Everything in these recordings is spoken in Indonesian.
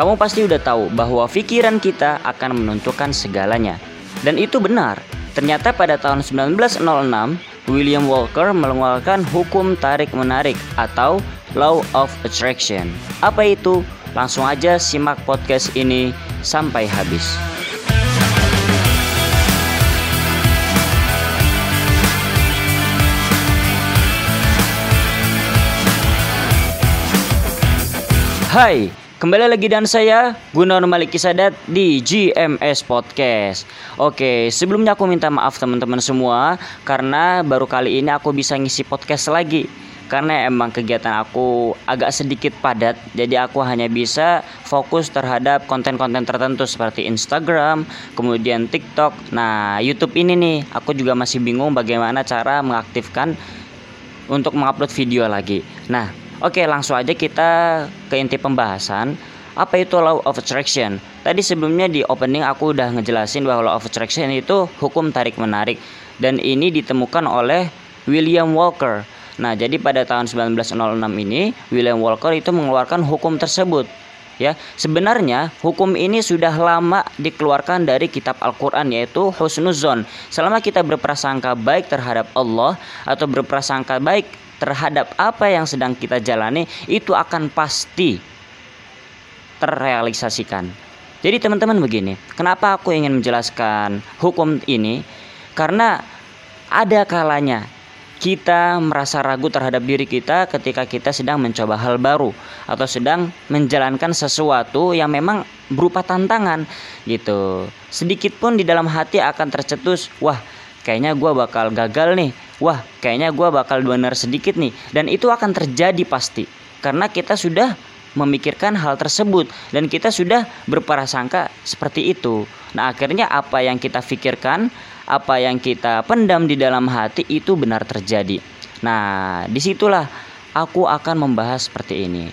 Kamu pasti udah tahu bahwa pikiran kita akan menentukan segalanya. Dan itu benar. Ternyata pada tahun 1906, William Walker mengeluarkan hukum tarik-menarik atau Law of Attraction. Apa itu? Langsung aja simak podcast ini sampai habis. Hai, kembali lagi dan saya Gunawan Malik Kisadat di GMS Podcast. Oke, sebelumnya aku minta maaf teman-teman semua karena baru kali ini aku bisa ngisi podcast lagi. Karena emang kegiatan aku agak sedikit padat, jadi aku hanya bisa fokus terhadap konten-konten tertentu seperti Instagram, kemudian TikTok. Nah, YouTube ini nih, aku juga masih bingung bagaimana cara mengaktifkan untuk mengupload video lagi. Nah, Oke, langsung aja kita ke inti pembahasan. Apa itu law of attraction? Tadi sebelumnya di opening aku udah ngejelasin bahwa law of attraction itu hukum tarik menarik dan ini ditemukan oleh William Walker. Nah, jadi pada tahun 1906 ini William Walker itu mengeluarkan hukum tersebut. Ya, sebenarnya hukum ini sudah lama dikeluarkan dari kitab Al-Qur'an yaitu husnuzon. Selama kita berprasangka baik terhadap Allah atau berprasangka baik terhadap apa yang sedang kita jalani itu akan pasti terrealisasikan. Jadi teman-teman begini, kenapa aku ingin menjelaskan hukum ini? Karena ada kalanya kita merasa ragu terhadap diri kita ketika kita sedang mencoba hal baru atau sedang menjalankan sesuatu yang memang berupa tantangan gitu. Sedikit pun di dalam hati akan tercetus, wah kayaknya gue bakal gagal nih wah kayaknya gue bakal benar sedikit nih dan itu akan terjadi pasti karena kita sudah memikirkan hal tersebut dan kita sudah berprasangka seperti itu. Nah, akhirnya apa yang kita pikirkan, apa yang kita pendam di dalam hati itu benar terjadi. Nah, di situlah aku akan membahas seperti ini.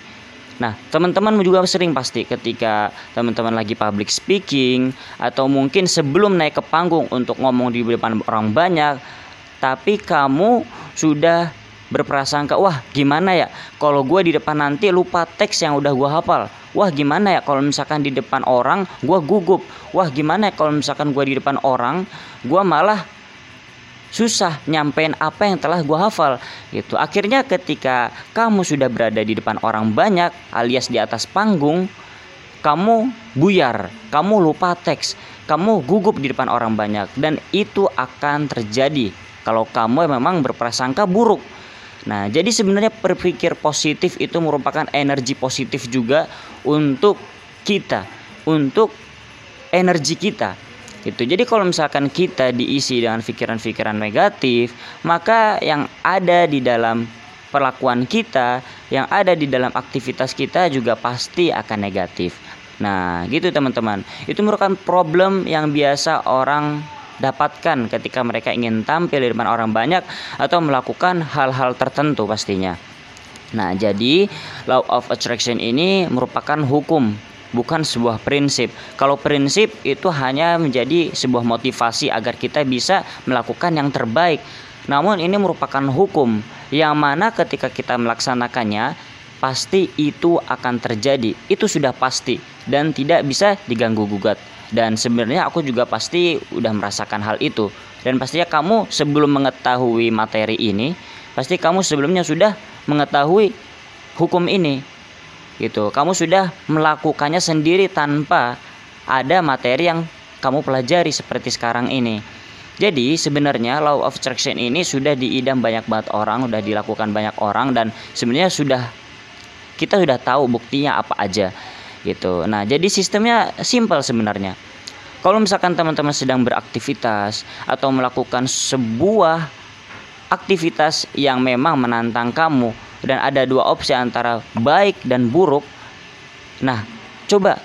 Nah, teman-teman juga sering pasti ketika teman-teman lagi public speaking atau mungkin sebelum naik ke panggung untuk ngomong di depan orang banyak, tapi kamu sudah berprasangka wah gimana ya? Kalau gue di depan nanti lupa teks yang udah gue hafal. Wah gimana ya kalau misalkan di depan orang gue gugup? Wah gimana ya kalau misalkan gue di depan orang gue malah susah nyampein apa yang telah gue hafal? Gitu. Akhirnya ketika kamu sudah berada di depan orang banyak alias di atas panggung kamu buyar kamu lupa teks kamu gugup di depan orang banyak dan itu akan terjadi kalau kamu memang berprasangka buruk. Nah, jadi sebenarnya berpikir positif itu merupakan energi positif juga untuk kita, untuk energi kita. Itu. Jadi kalau misalkan kita diisi dengan pikiran-pikiran negatif, maka yang ada di dalam perlakuan kita, yang ada di dalam aktivitas kita juga pasti akan negatif. Nah, gitu teman-teman. Itu merupakan problem yang biasa orang dapatkan ketika mereka ingin tampil di depan orang banyak atau melakukan hal-hal tertentu pastinya. Nah, jadi law of attraction ini merupakan hukum, bukan sebuah prinsip. Kalau prinsip itu hanya menjadi sebuah motivasi agar kita bisa melakukan yang terbaik. Namun ini merupakan hukum yang mana ketika kita melaksanakannya pasti itu akan terjadi. Itu sudah pasti dan tidak bisa diganggu gugat dan sebenarnya aku juga pasti udah merasakan hal itu. Dan pastinya kamu sebelum mengetahui materi ini pasti kamu sebelumnya sudah mengetahui hukum ini gitu. Kamu sudah melakukannya sendiri tanpa ada materi yang kamu pelajari seperti sekarang ini. Jadi sebenarnya law of attraction ini sudah diidam banyak banget orang, sudah dilakukan banyak orang dan sebenarnya sudah kita sudah tahu buktinya apa aja gitu. Nah, jadi sistemnya simpel sebenarnya. Kalau misalkan teman-teman sedang beraktivitas atau melakukan sebuah aktivitas yang memang menantang kamu dan ada dua opsi antara baik dan buruk. Nah, coba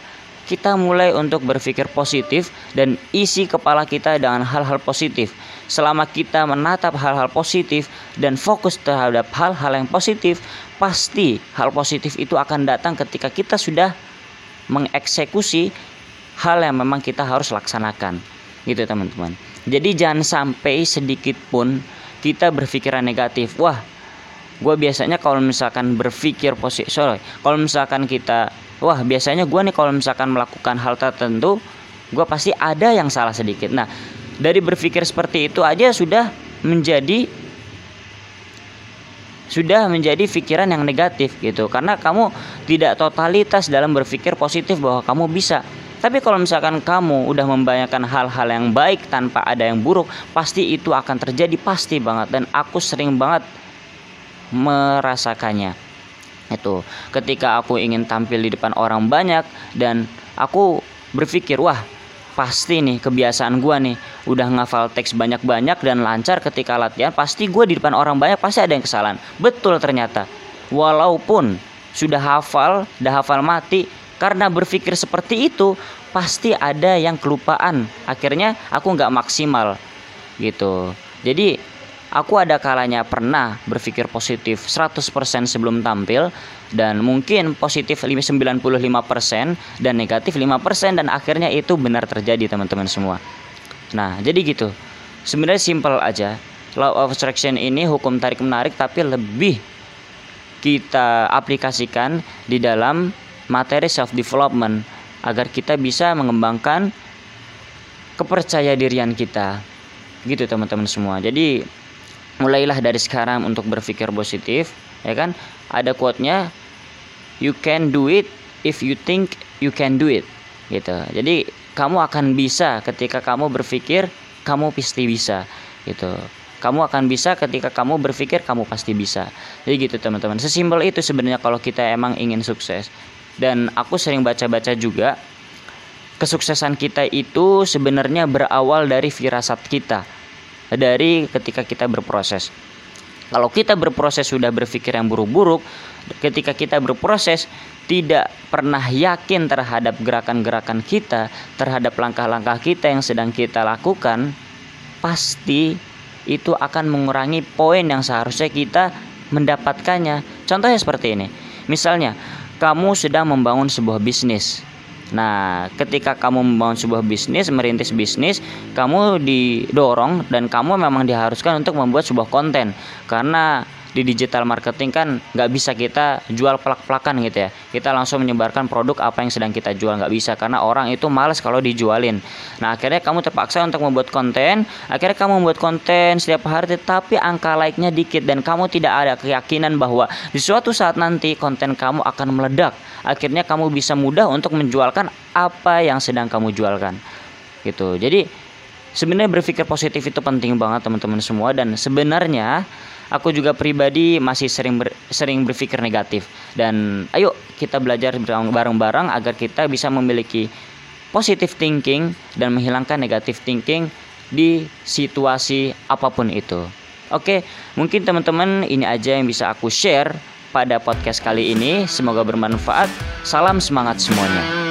kita mulai untuk berpikir positif dan isi kepala kita dengan hal-hal positif. Selama kita menatap hal-hal positif dan fokus terhadap hal-hal yang positif, pasti hal positif itu akan datang ketika kita sudah mengeksekusi hal yang memang kita harus laksanakan. Gitu teman-teman. Jadi jangan sampai sedikit pun kita berpikiran negatif. Wah gue biasanya kalau misalkan berpikir positif sorry kalau misalkan kita wah biasanya gue nih kalau misalkan melakukan hal tertentu gue pasti ada yang salah sedikit. Nah dari berpikir seperti itu aja sudah menjadi sudah menjadi pikiran yang negatif gitu. Karena kamu tidak totalitas dalam berpikir positif bahwa kamu bisa. Tapi kalau misalkan kamu udah membayangkan hal-hal yang baik tanpa ada yang buruk pasti itu akan terjadi pasti banget. Dan aku sering banget merasakannya. Itu ketika aku ingin tampil di depan orang banyak dan aku berpikir wah pasti nih kebiasaan gue nih udah ngafal teks banyak-banyak dan lancar ketika latihan pasti gue di depan orang banyak pasti ada yang kesalahan. Betul ternyata. Walaupun sudah hafal udah hafal mati karena berpikir seperti itu pasti ada yang kelupaan. Akhirnya aku nggak maksimal gitu. Jadi Aku ada kalanya pernah berpikir positif 100% sebelum tampil dan mungkin positif 95% dan negatif 5% dan akhirnya itu benar terjadi teman-teman semua. Nah, jadi gitu. Sebenarnya simple aja. Law of attraction ini hukum tarik menarik tapi lebih kita aplikasikan di dalam materi self development agar kita bisa mengembangkan kepercayaan dirian kita. Gitu teman-teman semua. Jadi mulailah dari sekarang untuk berpikir positif ya kan ada quote-nya you can do it if you think you can do it gitu jadi kamu akan bisa ketika kamu berpikir kamu pasti bisa gitu. Kamu akan bisa ketika kamu berpikir kamu pasti bisa. Jadi gitu teman-teman. Sesimpel itu sebenarnya kalau kita emang ingin sukses. Dan aku sering baca-baca juga kesuksesan kita itu sebenarnya berawal dari firasat kita dari ketika kita berproses. Kalau kita berproses sudah berpikir yang buruk-buruk, ketika kita berproses tidak pernah yakin terhadap gerakan-gerakan kita, terhadap langkah-langkah kita yang sedang kita lakukan, pasti itu akan mengurangi poin yang seharusnya kita mendapatkannya. Contohnya seperti ini. Misalnya, kamu sedang membangun sebuah bisnis Nah, ketika kamu membangun sebuah bisnis, merintis bisnis, kamu didorong dan kamu memang diharuskan untuk membuat sebuah konten. Karena di digital marketing kan nggak bisa kita jual pelak-pelakan gitu ya. Kita langsung menyebarkan produk apa yang sedang kita jual nggak bisa karena orang itu males kalau dijualin. Nah akhirnya kamu terpaksa untuk membuat konten akhirnya kamu membuat konten setiap hari tetapi angka like-nya dikit dan kamu tidak ada keyakinan bahwa di suatu saat nanti konten kamu akan meledak. Akhirnya kamu bisa mudah untuk menjualkan apa yang sedang kamu jualkan. Gitu. Jadi sebenarnya berpikir positif itu penting banget teman-teman semua dan sebenarnya aku juga pribadi masih sering ber, sering berpikir negatif dan ayo kita belajar bareng-bareng agar kita bisa memiliki positive thinking dan menghilangkan negative thinking di situasi apa pun itu. Oke, mungkin teman-teman ini aja yang bisa aku share pada podcast kali ini. Semoga bermanfaat. Salam semangat semuanya.